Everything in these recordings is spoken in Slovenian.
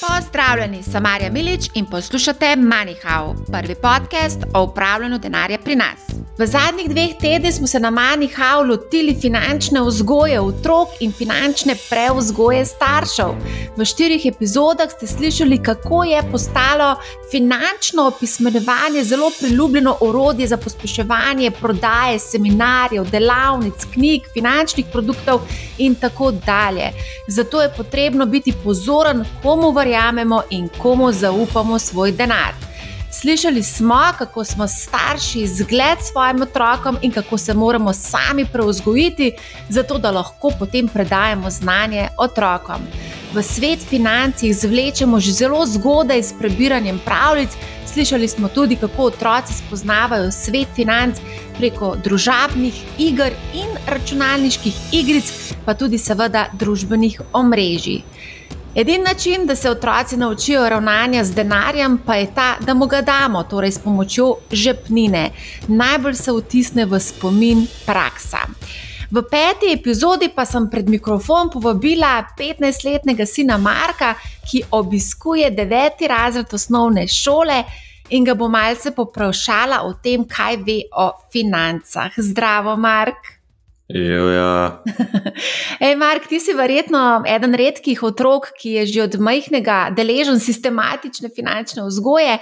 Pozdravljeni, sem Marja Milič in poslušate MoneyHow, prvi podcast o upravljanju denarja pri nas. V zadnjih dveh tednih smo se na MoneyHow lotili finančne vzgoje otrok in finančne preuzgoje staršev. V štirih epizodah ste slišali, kako je postalo finančno opismenjevanje zelo priljubljeno orodje za pospeševanje prodaje seminarjev, delavnic, knjig, finančnih produktov in tako dalje. Zato je potrebno biti pozoren, komu verjamemo verjamemo in komu zaupamo svoj denar. Slišali smo, kako smo starši zgled svojim otrokom in kako se moramo sami preuzgojiti, zato da lahko potem predajemo znanje otrokom. V svet financ jih zvlečemo že zelo zgodaj s prebiranjem pravljic. Slišali smo tudi, kako otroci spoznavajo svet financ preko družabnih iger in računalniških igric, pa tudi seveda družbenih omrežij. Edini način, da se otroci naučijo ravnanja z denarjem, pa je ta, da mu ga damo, torej s pomočjo žepnine. Najbolj se vtisne v spomin praksa. V peti epizodi pa sem pred mikrofon povabila 15-letnega sina Marka, ki obiskuje deveti razred osnovne šole in ga bo malce poprašala o tem, kaj ve o financah. Zdravo, Mark! Ja. Ti si verjetno eden redkih otrok, ki je že od majhnega deležen sistematične finančne vzgoje.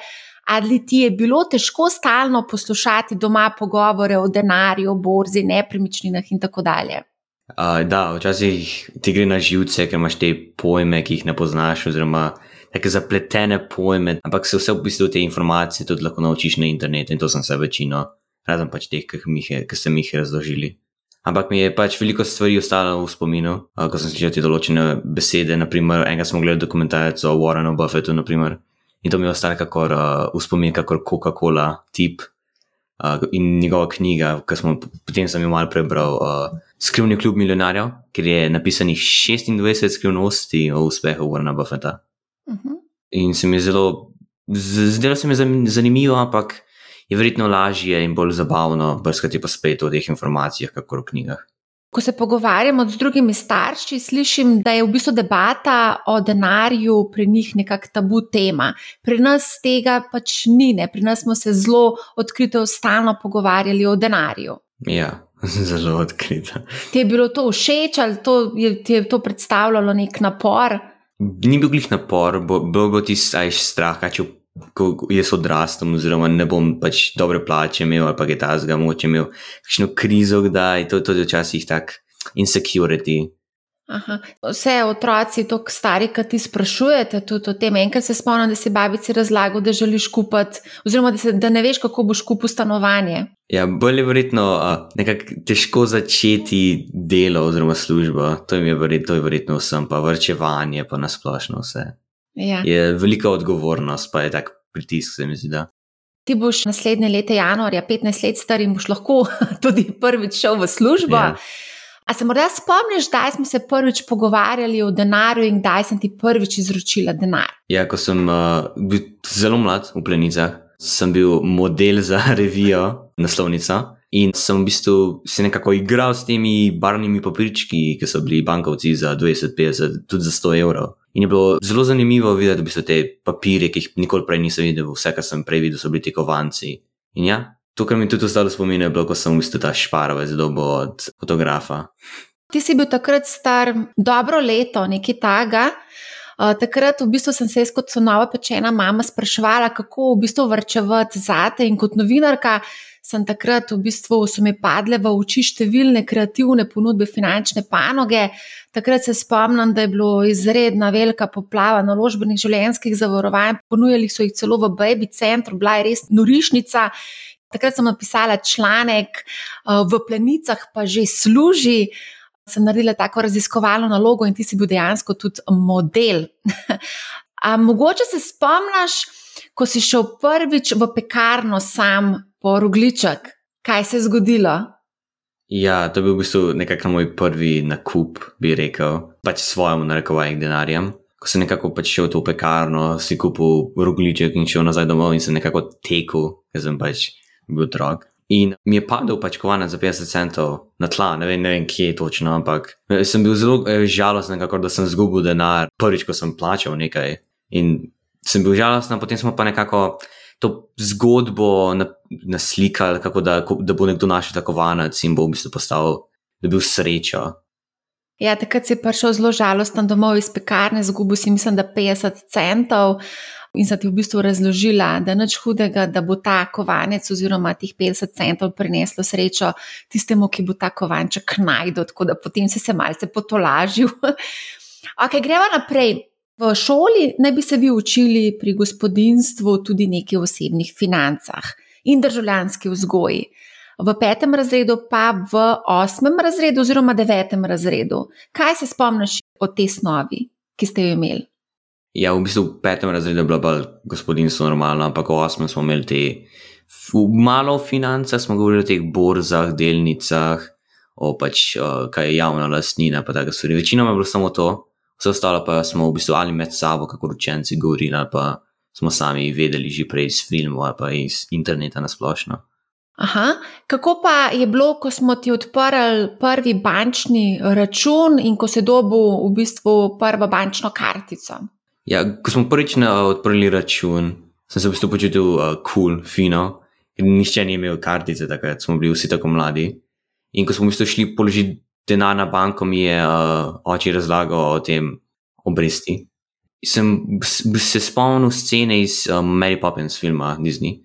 Ali ti je bilo težko stalno poslušati doma pogovore o denarju, borzi, nepremičninah in tako dalje? Uh, da, včasih ti gre na živce, ker imaš te pojme, ki jih ne poznaš, oziroma tako zapletene pojme, ampak se vse v bistvu te informacije tudi lahko naučiš na internetu in to sem se večino, razen pač teh, ki sem jih razložili. Ampak mi je pač veliko stvari ostalo v spominu, ko sem slišal te določene besede. Naprimer, enega smo gledali dokumentarec o Warrenu Buffetu, naprimer, in to mi je ostalo kakor uh, v spomin, kakor Coca-Cola tip uh, in njegova knjiga, ki smo potem sem jo malo prebral, uh, Skrivni klub milijonarjev, ker je napisanih 26 skrivnosti o uspehu Warrena Buffeta. Uh mhm. -huh. In se mi je zelo, zdelo se mi je zanimivo, ampak je verjetno lažje in bolj zabavno brskati po spletu o teh informacijah, kakor v knjigah. Ko se pogovarjamo z drugimi starši, slišim, da je v bistvu debata o denarju pri njih nekakšna tabu tema. Pri nas tega pač ni, ne? pri nas smo se zelo odkrito, stalno pogovarjali o denarju. Ja, zelo odkrito. Ti je bilo to všeč ali to, je, ti je to predstavljalo nek napor? Ni bil glih napor, bo, bil bo ti strah, če ko jaz odrastem, oziroma ne bom pač dobre plače imel, ali pa je ta zga moče imel kakšno krizo, da je to tudi včasih tak insecurity. Aha. Vse otroci, tako stari, ki ti sprašujete tudi o tem. Enkrat se spomnim, da si babici razlagal, da želiš kupiti, oziroma da, se, da ne veš, kako boš kupil stanovanje. Ja, bolje verjetno nekako težko začeti delo oziroma službo. To je verjetno, to je verjetno vsem, pa vrčevanje, pa nasplošno vse. Ja. Je velika odgovornost, pa je tak pritisk, se mi zdi. Da. Ti boš naslednje leto, januarja, 15 let star in boš lahko tudi prvič šel v službo. Ja. A se morda spomniš, kdaj smo se prvič pogovarjali o denarju in kdaj sem ti prvič izročila denar? Ja, ko sem uh, bil zelo mlad v plenicah, sem bil model za revijo Naslovnica. In sem v bistvu se nekako igral s temi barvnimi papirčki, ki so bili bankovci za 20, 50, tudi za 100 evrov. In je bilo zelo zanimivo videti, da so te papirje, ki jih nikoli prej nisem videl, vse, kar sem prej videl, so bili ti kovanci. In ja, to, kar mi tudi ostalo spomin, je bilo, ko sem v bistvu ta šparove zdobo od fotografa. Ti si bil takrat star dobro leto, nekaj taga. Uh, takrat v bistvu sem se kot nova pečena mama sprašvala, kako v bistvu vrčevati zate in kot novinarka sem takrat v bistvu so mi padle v oči številne kreativne ponudbe finančne panoge. Takrat se spomnim, da je bilo izredna velika poplava naložbenih življenjskih zavarovanj, ponujali so jih celo v Baby Centru, bila je res norišnica. Takrat sem napisala članek, v plenicah pa že služi. Sem naredila tako raziskovalno nalogo in ti si bil dejansko tudi model. A mogoče se spomniš, ko si šel prvič v pekarno sam po rogličak. Kaj se je zgodilo? Ja, to je bil v bistvu nekako moj prvi nakup, bi rekel, pač svojemu narekovanju denarjem. Ko sem nekako pač šel v to pekarno, si kupil rogliček in šel nazaj domov in se nekako tekel, ker sem pač bil drog. In mi je padel pač kovanec za 50 centov na tla, ne vem, ne vem kje točno, ampak sem bil zelo eh, žalosten, kako da sem izgubil denar prvič, ko sem plačal nekaj. In sem bil žalosten, potem smo pa nekako to zgodbo naslikali, kako da, da bo nekdo našel tako vanec in bo v bistvu postal, da bi bil srečo. Ja, takrat si prišel zelo žalosten domov iz pekarne, zgubil si, mislim, da 50 centov. In sem ti v bistvu razložila, da je nič hudega, da bo ta kovanec oziroma teh 50 centov prineslo srečo tistemu, ki bo ta kovanček najdel, tako da potem si se malce potolažil. ok, gremo naprej. V šoli naj bi se vi učili pri gospodinstvu tudi nekaj o osebnih financah in državljanski vzgoji. V petem razredu, pa v osmem razredu, oziroma devetem razredu. Kaj se spomniš o tej snovi, ki ste jo imeli? Ja, v bistvu v petem razredu je bilo bolj gospodinstvo normalno, ampak v osmem smo imeli te malo finance, smo govorili o teh borzah, delnicah, o pač kaj je javna lastnina, pa tako stvari. Večinoma je bilo samo to, vse ostalo pa smo v bistvu ali med sabo, kako učenci govorili, ali pa smo sami vedeli že prej iz filmov ali pa iz interneta na splošno. Aha, kako pa je bilo, ko smo ti odprli prvi bančni račun in ko si dobil v bistvu prvo bančno kartico? Ja, ko smo prvič odprli račun, sem se v bistvu počutil kul, uh, cool, fino, ker nišče ni imel kartice, takrat smo bili vsi tako mladi. In ko smo v bistvu šli položiti denar na banko, mi je uh, oče razlagal o tem obresti. Sem se spomnil scene iz uh, Mary Poppins filma Disney,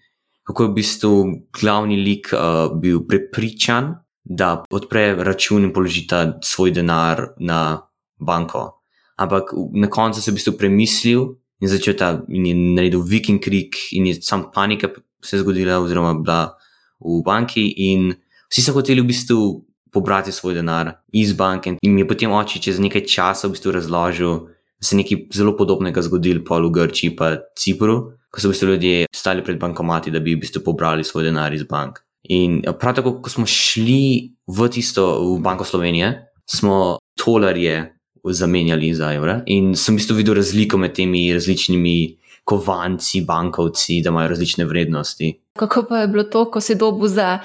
kako je v bistvu glavni lik uh, bil prepričan, da odpre račun in položi ta svoj denar na banko ampak na koncu se je v bistvu premislil in začel ta in je naredil viking krik, in je sam panika se zgodila, oziroma bila v banki, in vsi so hoteli v bistvu pobrati svoj denar iz banke. In mi je potem oči čez nekaj časa v bistvu razložil, da se je nekaj zelo podobnega zgodilo po Grčiji in Cipru, ko so v bistvu ljudje stali pred bankomati, da bi v bistvu pobrali svoj denar iz bank. In prav tako, ko smo šli v tisto, v Banko Slovenije, smo tolarje zamenjali za evre. In sem v bistvu videl razliko med temi različnimi kovanci, bankovci, da imajo različne vrednosti. Kako pa je bilo to, ko si dobil za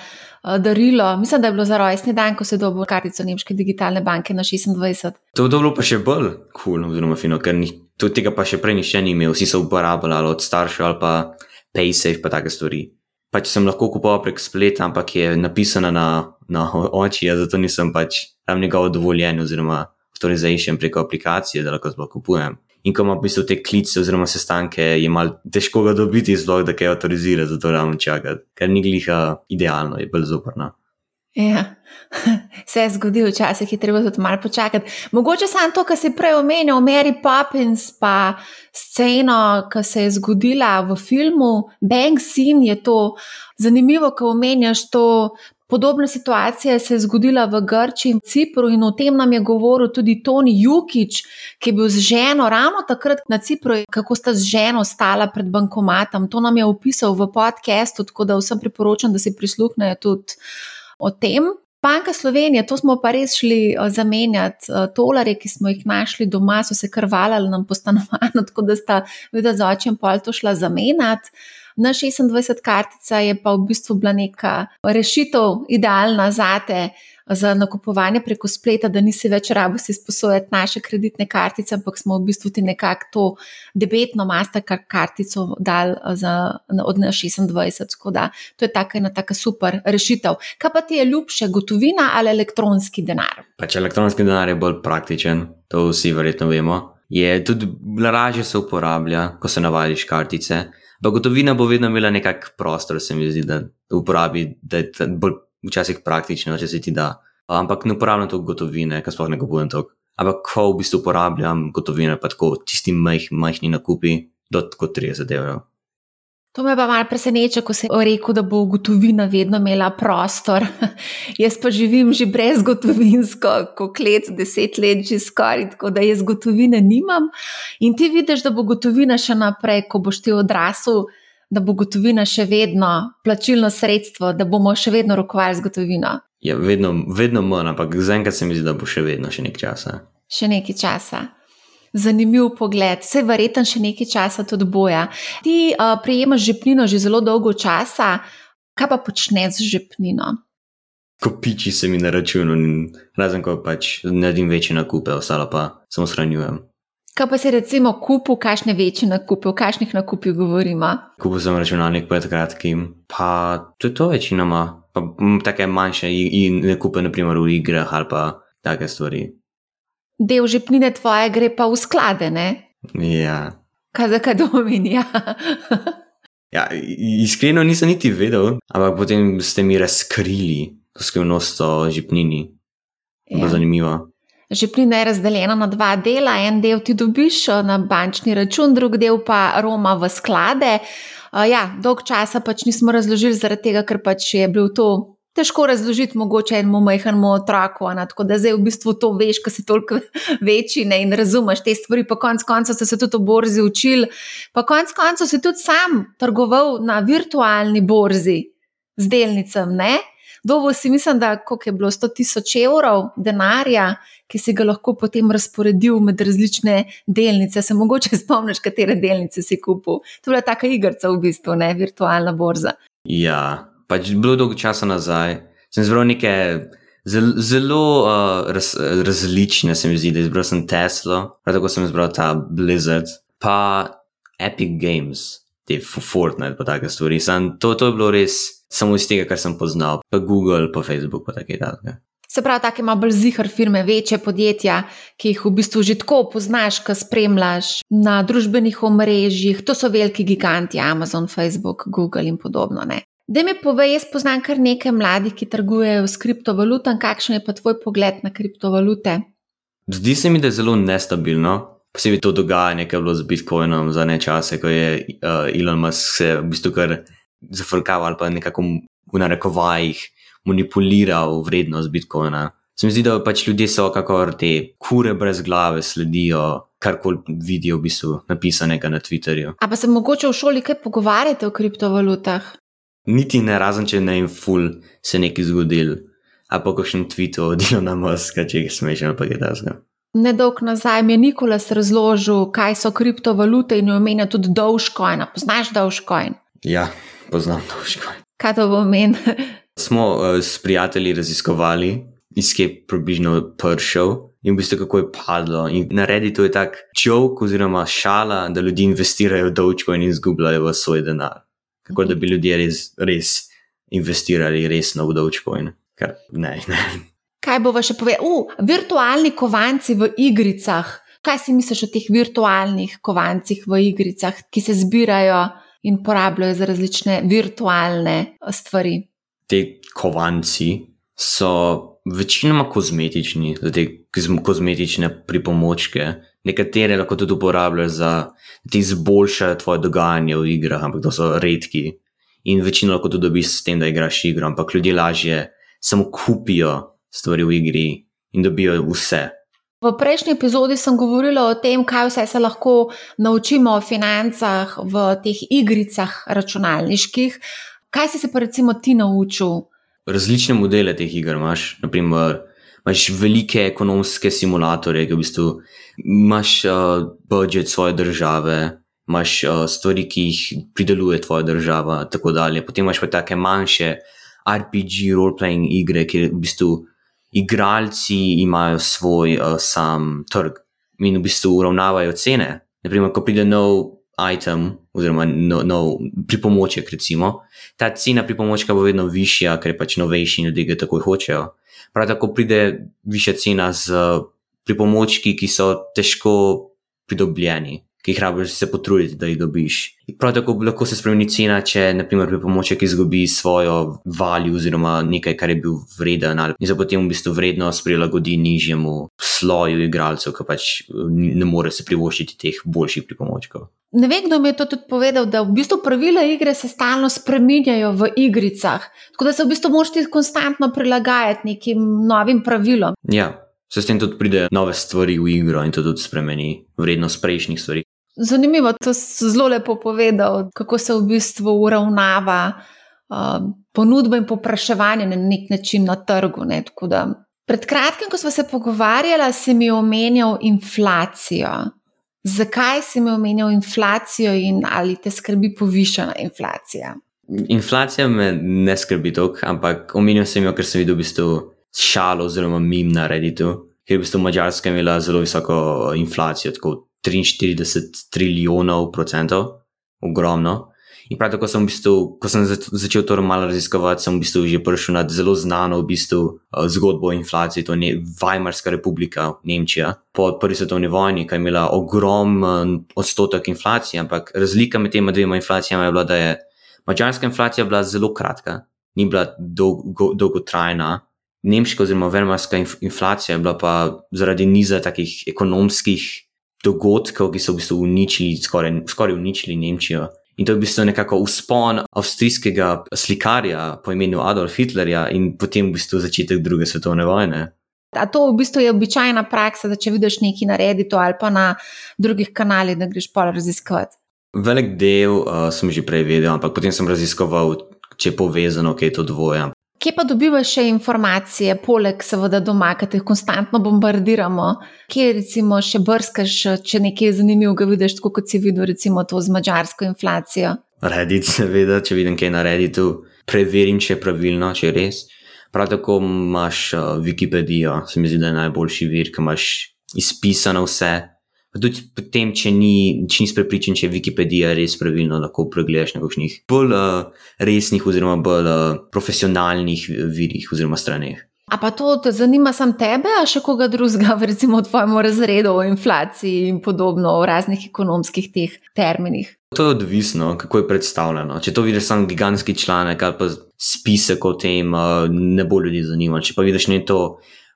darilo? Mislim, da je bilo za rojstni dan, ko si dobil kartico Nemške digitalne banke na 26. To je bilo pa še bolj kul, cool, oziroma fino, ker ni, tega pa še prej nišče ni imel, vsi so uporabljali od staršev ali pa PaySafe, pa take stvari. Pač sem lahko kupoval prek spleta, ampak je napisana na, na oči, zato nisem pač tam njegov dovoljen, oziroma torej zaiščem preko aplikacije, da lahko sploh kupujem. In ko ima v bistvu te klice oziroma sestanke, je malo težko ga dobiti, zelo da kaj avtorizira, zato ravno čakati, ker ni gliha idealno, je bolj zoprno. Ja, se je zgodilo, včasih je treba tudi malo počakati. Mogoče samo to, kar si prej omenil, Mary Poppins, pa sceno, ki se je zgodila v filmu Bang Scene, je to zanimivo, ko omenjaš to Podobna situacija se je zgodila v Grčiji in Cipru, in o tem nam je govoril tudi Toni Jukič, ki je bil z ženo ravno takrat na Cipru, kako sta z ženo stala pred bankomatom. To nam je opisal v podkastu, tako da vsem priporočam, da si prisluhnejo tudi o tem. Banka Slovenije, to smo pa res šli eh, zamenjati. Eh, tolare, ki smo jih našli doma, so se krvali nam po stanovanju, tako da sta videla z očem pol to šla zamenjati. Na 26 kartica je pa v bistvu bila neka rešitev, idealna za te. Za nakupovanje preko spleta, da nisi več rabo si sposojati naše kreditne kartice, ampak smo v bistvu ti nekako to debetno mastercard kartico dali za, od 26. Tako da to je taka ena taka super rešitev. Kaj pa ti je ljubše, gotovina ali elektronski denar? Pač elektronski denar je bolj praktičen, to vsi verjetno vemo. Je tudi lažje se uporablja, ko se navadiš kartice. Pa gotovina bo vedno imela nekak prostor, se mi zdi, da uporabi, da je bolj včasih praktično, če se ti da. Ampak ne uporabljam toliko gotovine, ker sploh ne kupujem toliko. Ampak ko v bistvu uporabljam gotovine, pa tako čisti majh, majhni nakupi, do tako 30 evrov. To me pa malo preseneča, ko se je rekel, da bo gotovina vedno imela prostor. jaz pa živim že brez gotovinsko, kot let, deset let, že skoraj, tako da jaz gotovine nimam. In ti vidiš, da bo gotovina še naprej, ko boš ti odrasel, da bo gotovina še vedno plačilno sredstvo, da bomo še vedno rokovali z gotovino. Ja, vedno, vedno manj, ampak zaenkrat se mi zdi, da bo še vedno še nekaj časa. Še nekaj časa zanimiv pogled, vse verjetno še nekaj časa tudi boja. Ti uh, prejemaš žepnino že zelo dolgo časa, kaj pa počneš z žepnino? Kopiči se mi na računu, razen ko pač naredim večje nakupe, ostalo pa samo shranjujem. Kaj pa si recimo kupil, kakšne večje nakupe, o kakšnih nakupih govorimo? Kupil sem računalnik pred kratkim, pa je to večinoma. Pa take manjše in nakupe, naprimer v igrah ali pa take stvari. Del žepnine tvoje gre pa v sklade, ne? Ja. Kaj za kaj dominja? ja, i- iskreno nisem niti vedel, ampak potem ste mi razkrili to skrivnost o žipnini. Ja. Ja. Zanimivo. Žepnina je razdeljena na dva dela. En del ti dobiš eh, na bančni račun, drug del pa roma v sklade. Uh, ja, dolg časa pač nismo razložili, zaradi tega, ker pač je bil to težko razložiti mogoče enemu majhnemu otroku. Tako da zdaj v bistvu to veš, ker si toliko večji ne, in razumeš te stvari. Pa konec koncev ste se tudi o borzi učili, pa konec koncev si tudi sam trgoval na virtualni borzi z delnicami. Dobo si mislim, da je bilo 100 tisoč evrov denarja, ki si ga lahko potem razporedil med različne delnice. Se mogoče spomniš, katere delnice si kupil. To je bila taka igrica v bistvu, ne virtualna borza. Ja, pač bilo dolgo časa nazaj. Sem zbral neke zelo, zelo uh, raz, različne, se mi zdi, da izbral sem Teslo, prav tako sem izbral ta Blizzard, pa Epic Games, te Fortnite, pa take stvari. Sam, to, to je bilo res samo iz tega, kar sem poznal, pa Google, pa Facebook, pa take take. Se pravi, take malo bolj zihar firme, večje podjetja, ki jih v bistvu že tako poznaš, ki spremljaš na družbenih omrežjih. To so veliki giganti, Amazon, Facebook, Google in podobno. Ne? Da mi povej, jaz poznam kar nekaj mladih, ki trgujejo s kriptovalutami. Kakšen je pa tvoj pogled na kriptovalute? Zdi se mi, da je zelo nestabilno. Posebej to dogajanje, ki je bilo z Bitcoinom za ne čase, ko je uh, Elon Musk se v bistvu kar zafrkal ali pa nekako v narekovajih manipuliral vrednost Bitcoina. Se mi zdi, da pač ljudje so kakor te kure brez glave, sledijo karkoli vidijo v bistvu napisanega na Twitterju. A pa se mogoče v šoli kaj pogovarjate o kriptovalutah? Niti ne, razen če ne jim ful se nekaj zgodil, a pa kakšen tweet od Elona Muska, če je smešen ali pa kaj takega. Nedolgo nazaj mi je Nikolas razložil, kaj so kriptovalute in je omenil tudi Dogecoin. Poznaš Dogecoin? Ja, poznam to škoj. Kaj to pomeni? Smo uh, s prijatelji raziskovali, iz kje je približno prišel in v bistvu kako je padlo. In na Redditu je tak čovek oziroma šala, da ljudje investirajo v Dogecoin in izgubljajo svoj denar. Kako da bi ljudje res, res investirali resno v Dogecoin. Kar ne, ne. Kaj bo še povedal? Uh, virtualni kovanci v igricah. Kaj si misliš o teh virtualnih kovancih v igricah, ki se zbirajo in porabljajo za različne virtualne eh, stvari? Te kovanci so večinoma kozmetični, za te kozm- kozmetične pripomočke. Nekatere lahko tudi uporabljajo za da ti izboljšajo tvoje dogajanje v igrah, ampak to so redki. In večino lahko tudi dobiš s tem, da igraš igro, ampak ljudje lažje samo kupijo stvari v igri in dobijo vse. V prejšnji epizodi sem govorila o tem, kaj vse se lahko naučimo o financah v teh igricah računalniških. Kaj si se pa recimo ti naučil? Različne modele teh iger imaš, naprimer, imaš velike ekonomske simulatorje, ki v bistvu imaš uh, budžet svoje države, imaš uh, stvari, ki jih prideluje tvoja država, in tako dalje. Potem imaš pa take manjše RPG, role-playing igre, kjer v bistvu igralci imajo svoj uh, sam trg in v bistvu uravnavajo cene. Naprimer, ko pride nov item, oziroma nov, nov pripomoček, recimo, ta cena pripomočka bo vedno višja, ker je pač novejši in ljudje ga takoj hočejo. Prav tako pride višja cena z pripomočki, ki so težko pridobljeni, ki jih rabiš se potruditi, da jih dobiš. Prav tako lahko se spremeni cena, če naprimer pripomoček izgubi svojo valjo oziroma nekaj, kar je bil vreden, ali in se potem v bistvu vrednost prilagodi nižjemu sloju igralcev, ki pač ne more se privoščiti teh boljših pripomočkov. Ne vem, kdo mi je to tudi povedal, da v bistvu pravila igre se stalno spreminjajo v igricah. Tako da se v bistvu moraš ti konstantno prilagajati nekim novim pravilom. Ja, se s tem tudi pride nove stvari v igro in to tudi spremeni vrednost prejšnjih stvari. Zanimivo, to si zelo lepo povedal, kako se v bistvu uravnava uh, ponudba in popraševanje na nek način na trgu. Ne? Tako Da, pred kratkim, ko smo se pogovarjali, si mi omenjal inflacijo. Zakaj si mi omenjal inflacijo in ali te skrbi povišana inflacija? Inflacija me ne skrbi toliko, ampak omenil sem jo, ker sem videl v bistvu šalo oziroma mim na Redditu, ker je v bistvu Mačarska imela zelo visoko inflacijo, tako 43 trilijonov procentov, ogromno. In prav tako sem, v bistvu, ko sem začel to malo raziskovati, sem v bistvu že prišel na zelo znano v bistvu, uh, zgodbo o inflaciji, to je Weimarska republika, Nemčija. Po prvi svetovni vojni, ki je imela ogromen odstotek inflacije, ampak razlika med tema dvema inflacijama je bila, da je mačarska inflacija bila zelo kratka, ni bila dolgo, dolgotrajna. Nemška oziroma vermarska inflacija je bila pa zaradi niza takih ekonomskih dogodkov, ki so v bistvu uničili, skoraj, skoraj uničili Nemčijo. In to je v bistvu nekako uspon avstrijskega slikarja po imenu Adolf Hitlerja in potem v bistvu začetek druge svetovne vojne. A to v bistvu je običajna praksa, da če vidiš nekaj na Redditu ali pa na drugih kanalih, da greš pol raziskovati? Velik del uh, sem že prej vedel, ampak potem sem raziskoval, če je povezano, kaj je to dvoje. Kje pa dobivaš še informacije, poleg seveda doma, ki te konstantno bombardiramo, kje recimo še brskaš, če nekaj zanimivega vidiš, kot si videl, recimo to z mačarsko inflacijo? Rediti, seveda, če vidim kaj na Redditu, preverim, če je pravilno, če je res. Prav tako imaš uh, Wikipedijo, se mi zdi, da je najboljši vir, ki imaš izpisano vse, Tudi potem, če, ni, če nisi prepričan, če je Wikipedija res pravilno, lahko pregledaš na kakšnih bolj uh, resnih, oziroma bolj uh, profesionalnih virih oziroma straneh. A pa to te zanima samo tebe, a še koga drugega, recimo v tvojem razredu o inflaciji in podobno, o raznih ekonomskih teh terminih? To je odvisno, kako je predstavljeno. Če to vidiš samo gigantski članek ali pa spisek o tem, ne bo ljudi zanimalo. Če pa vidiš ne to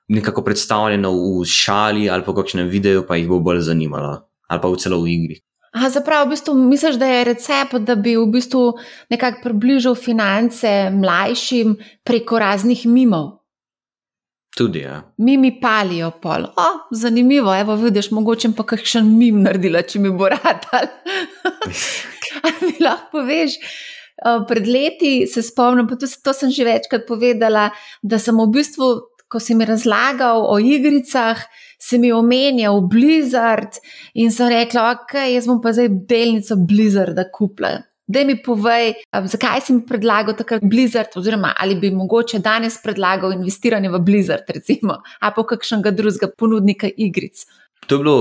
nekako predstavljeno v šali ali pa kakšnem videu, pa jih bo bolj zanimalo, ali pa v celo v igri. Aha, zapravo, v bistvu misliš, da je recept, da bi v bistvu nekako približal finance mlajšim preko raznih mimov. Tudi, ja. Mimi palijo pol. O, zanimivo, evo, vidiš, mogoče pa kakšen mim naredila, če mi bo rad. Ali mi lahko poveš? Pred leti se spomnim, pa to, to sem že večkrat povedala, da sem v bistvu ko si mi razlagal o igricah, si mi omenjal Blizzard in sem rekla, ok, jaz bom pa zdaj delnico Blizzarda kupila. Da mi povej, zakaj si mi predlagal takrat Blizzard, oziroma ali bi mogoče danes predlagal investiranje v Blizzard, recimo, ali pa kakšnega drugega ponudnika igric. To je bilo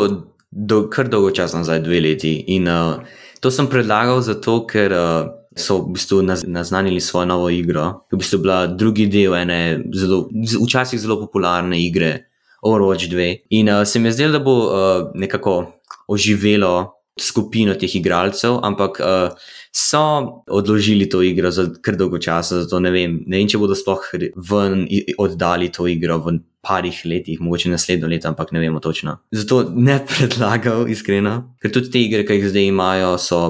do, kar dolgo časa nazaj, dve leti. In uh, to sem predlagal zato, ker. Uh, so v bistvu naznanili svojo novo igro, ki je v bistvu bila drugi del ene zelo, včasih zelo popularne igre, Overwatch 2. In uh, se mi je zdelo, da bo uh, nekako oživelo skupino teh igralcev, ampak uh, so odložili to igro za kar dolgo časa, zato ne vem, ne vem, če bodo sploh ven oddali to igro v parih letih, mogoče naslednjo leto, ampak ne vemo točno. Zato ne predlagam, iskreno, ker tudi te igre, ki jih zdaj imajo, so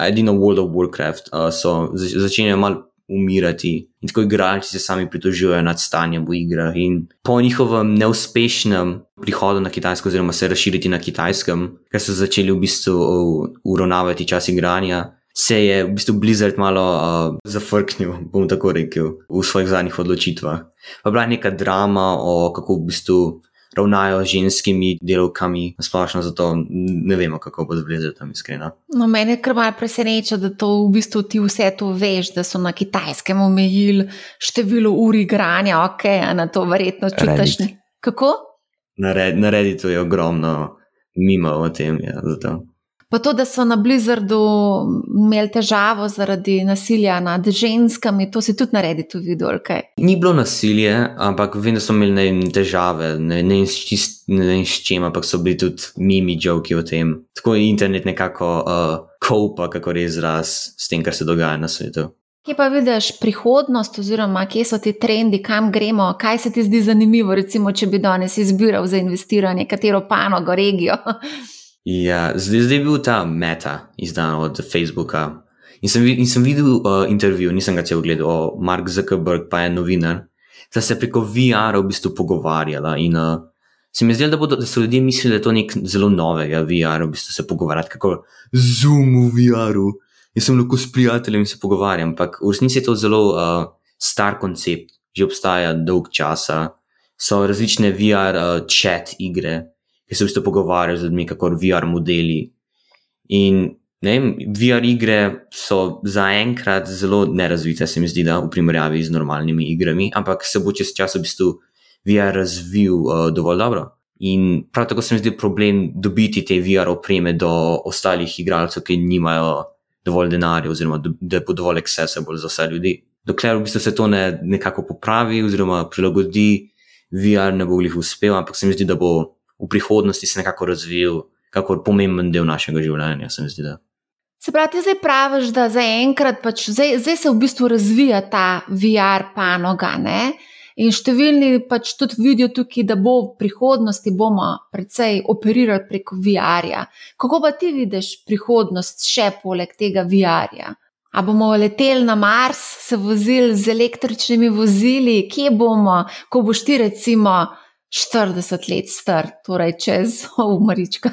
edino World of Warcraft uh, so začenjali malo umirati in tako igralci se sami pritožujejo nad stanjem v igrah. In po njihovem neuspešnem prihodu na Kitajsko, oziroma se razširiti na Kitajskem, ker so začeli v bistvu uravnavati čas igranja. Se je v bistvu Blizzard malo uh, zafrknil, bom tako rekel, v svojih zadnjih odločitvah. Pa bila je neka drama o kako v bistvu ravnajo z ženskimi delovkami, splošno zato ne vemo, kako bo zblezel tam iskreno. No, mene je kar malce preseneča, da to v bistvu ti vse to veš, da so na kitajskem omejili število ur igranja, ok, a na to verjetno čutiš. Kako? Narediti to je ogromno mimo o tem, ja, zato. Pa to, da so na Blizzardu imeli težavo zaradi nasilja nad ženskami, to si tudi naredi tu videl. Okay? Ni bilo nasilje, ampak vem, da so imeli ne, težave, ne vem s čim, ampak so bili tudi mimi joki o tem. Tako je internet nekako uh, kopa, kako res raz s tem, kar se dogaja na svetu. Kje pa vidiš prihodnost, oziroma kje so ti trendi, kam gremo, kaj se ti zdi zanimivo, recimo, če bi danes izbiral za investiranje, katero panogo, regijo? Ja, zdaj, zdaj je bil ta meta izdan od Facebooka. In sem, in sem videl uh, intervju, nisem ga cel gledal, o Mark Zuckerberg, pa je novinar, da se preko VR-a v bistvu pogovarjala. In uh, se mi zdi, da, da so ljudje mislili, da je to nekaj zelo novega, VR-a, v bistvu se pogovarjati, kako zoom v VR-u. Jaz sem lahko s prijateljem se pogovarjam, ampak v resnici je to zelo uh, star koncept, že obstaja dolg časa. So različne VR-chat uh, igre, ki se v bistvu pogovarjajo z ljudmi, kako VR modeli. In vem, VR igre so zaenkrat zelo nerazvite, se mi zdi, da v primerjavi z normalnimi igrami, ampak se bo čez čas v bistvu VR razvil uh, dovolj dobro. In prav tako se mi zdi problem dobiti te VR opreme do ostalih igralcev, ki nimajo dovolj denarja, oziroma da bo dovolj accessible za vse ljudi. Dokler v bistvu se to ne, nekako popravi, oziroma prilagodi, VR ne bo jih uspel, ampak se mi zdi, da bo v prihodnosti se nekako razvil, kako pomemben del našega življenja. Se, zdi, se pravi, zdaj praviš, da zaenkrat, pač, zdaj, zdaj se v bistvu razvija ta VR panoga. Ne? In številni pač tudi vidijo tukaj, da bo v prihodnosti bomo precej operirali preko VR-ja. Kako pa ti vidiš prihodnost še poleg tega VR-ja? A bomo leteli na Mars, se vozili z električnimi vozili, kje bomo, ko boš ti recimo 40 let star, torej čez umrička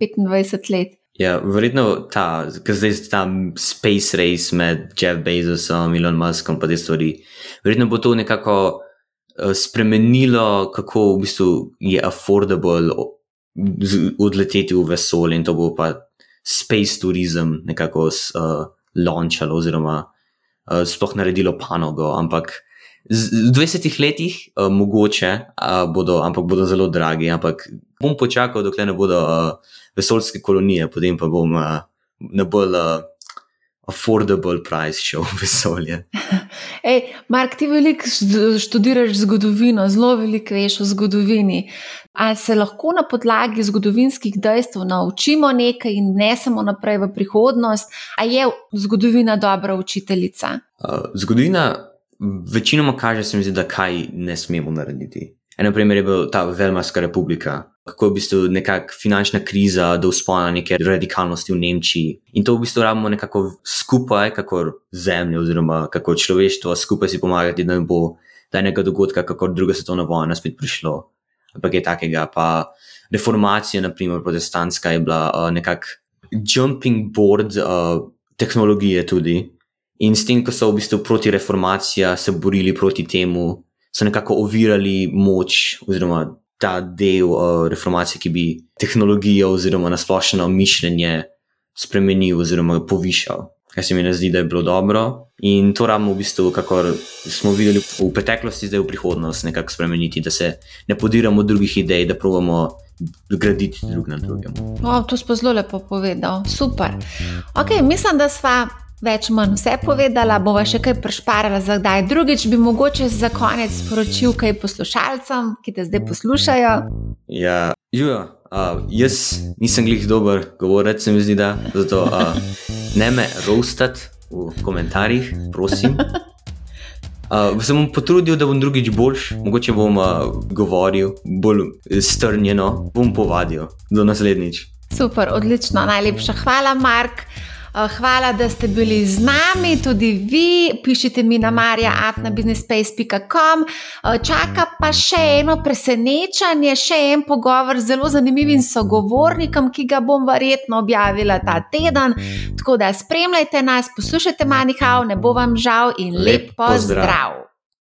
25 let. Ja, verjetno ta, ker zdaj je ta space race med Jeff Bezosom, Elon Muskom, pa te stvari. Verjetno bo to nekako Eh, spremenilo, kako v bistvu je affordable odleteti v vesolje in to bo pa space tourism nekako uh, launchalo oziroma uh, sploh naredilo panogo. Ampak v 20 letih uh, mogoče uh, bodo, ampak bodo zelo dragi. Ampak bom počakal, dokler ne bodo uh, vesoljske kolonije, potem pa bom uh, na bolj. Uh, affordable price šel v vesolje. Ej, Mark, ti veliko študiraš zgodovino, zelo veliko veš o zgodovini. Ali se lahko na podlagi zgodovinskih dejstev naučimo nekaj in ne samo naprej v prihodnost, ali je zgodovina dobra učiteljica? Uh, zgodovina večinoma kaže, se mi zdi, da kaj ne smemo narediti. Eno primer je bila ta Velmarska republika, kako je v bistvu nekakšna finančna kriza, do uspona neke radikalnosti v Nemčiji. In to v bistvu rabimo nekako skupaj, kako zemlja oziroma kako človeštvo skupaj si pomagati, da ne bo tajnega dogodka, kako druga svetovna vojna spet prišlo. Ampak je takega, pa reformacija, naprimer protestantska, je bila uh, nekakšna jumping board uh, tehnologije tudi. In s tem, ko so v bistvu proti reformaciji se borili proti temu, so nekako ovirali moč oziroma ta del uh, reformacije, ki bi tehnologijo oziroma nasplošno mišljenje spremenil oziroma povišal. Kar se mi ne zdi, da je bilo dobro. In to rabimo v bistvu, kako smo videli v preteklosti, zdaj v prihodnost, nekako spremeniti, da se ne podiramo drugih idej, da pravimo graditi drug na drugem. O, to smo zelo lepo povedali. Super. Okay, mislim, da smo več manj vse povedala, bova še kaj prešparala za kdaj. Drugič bi mogoče za konec sporočil kaj poslušalcem, ki te zdaj poslušajo. Ja, Jujo, uh, jaz nisem glih dober govorec, se mi zdi, da zato uh, ne me roastat v komentarjih, prosim. Uh, se bom potrudil, da bom drugič boljš, mogoče bom uh, govoril bolj strnjeno, bom povadil. Do naslednjič. Super, odlično, najlepša hvala, Mark. Eh, hvala, da ste bili z nami, tudi vi. Pišite mi na marja.afnabusinessspace.com. Eh, čaka pa še eno presenečenje, še en pogovor z zelo zanimivim sogovornikom, ki ga bom verjetno objavila ta teden. Tako da spremljajte nas, poslušajte Manihau, ne bo vam žal in lep, lep pozdrav. pozdrav.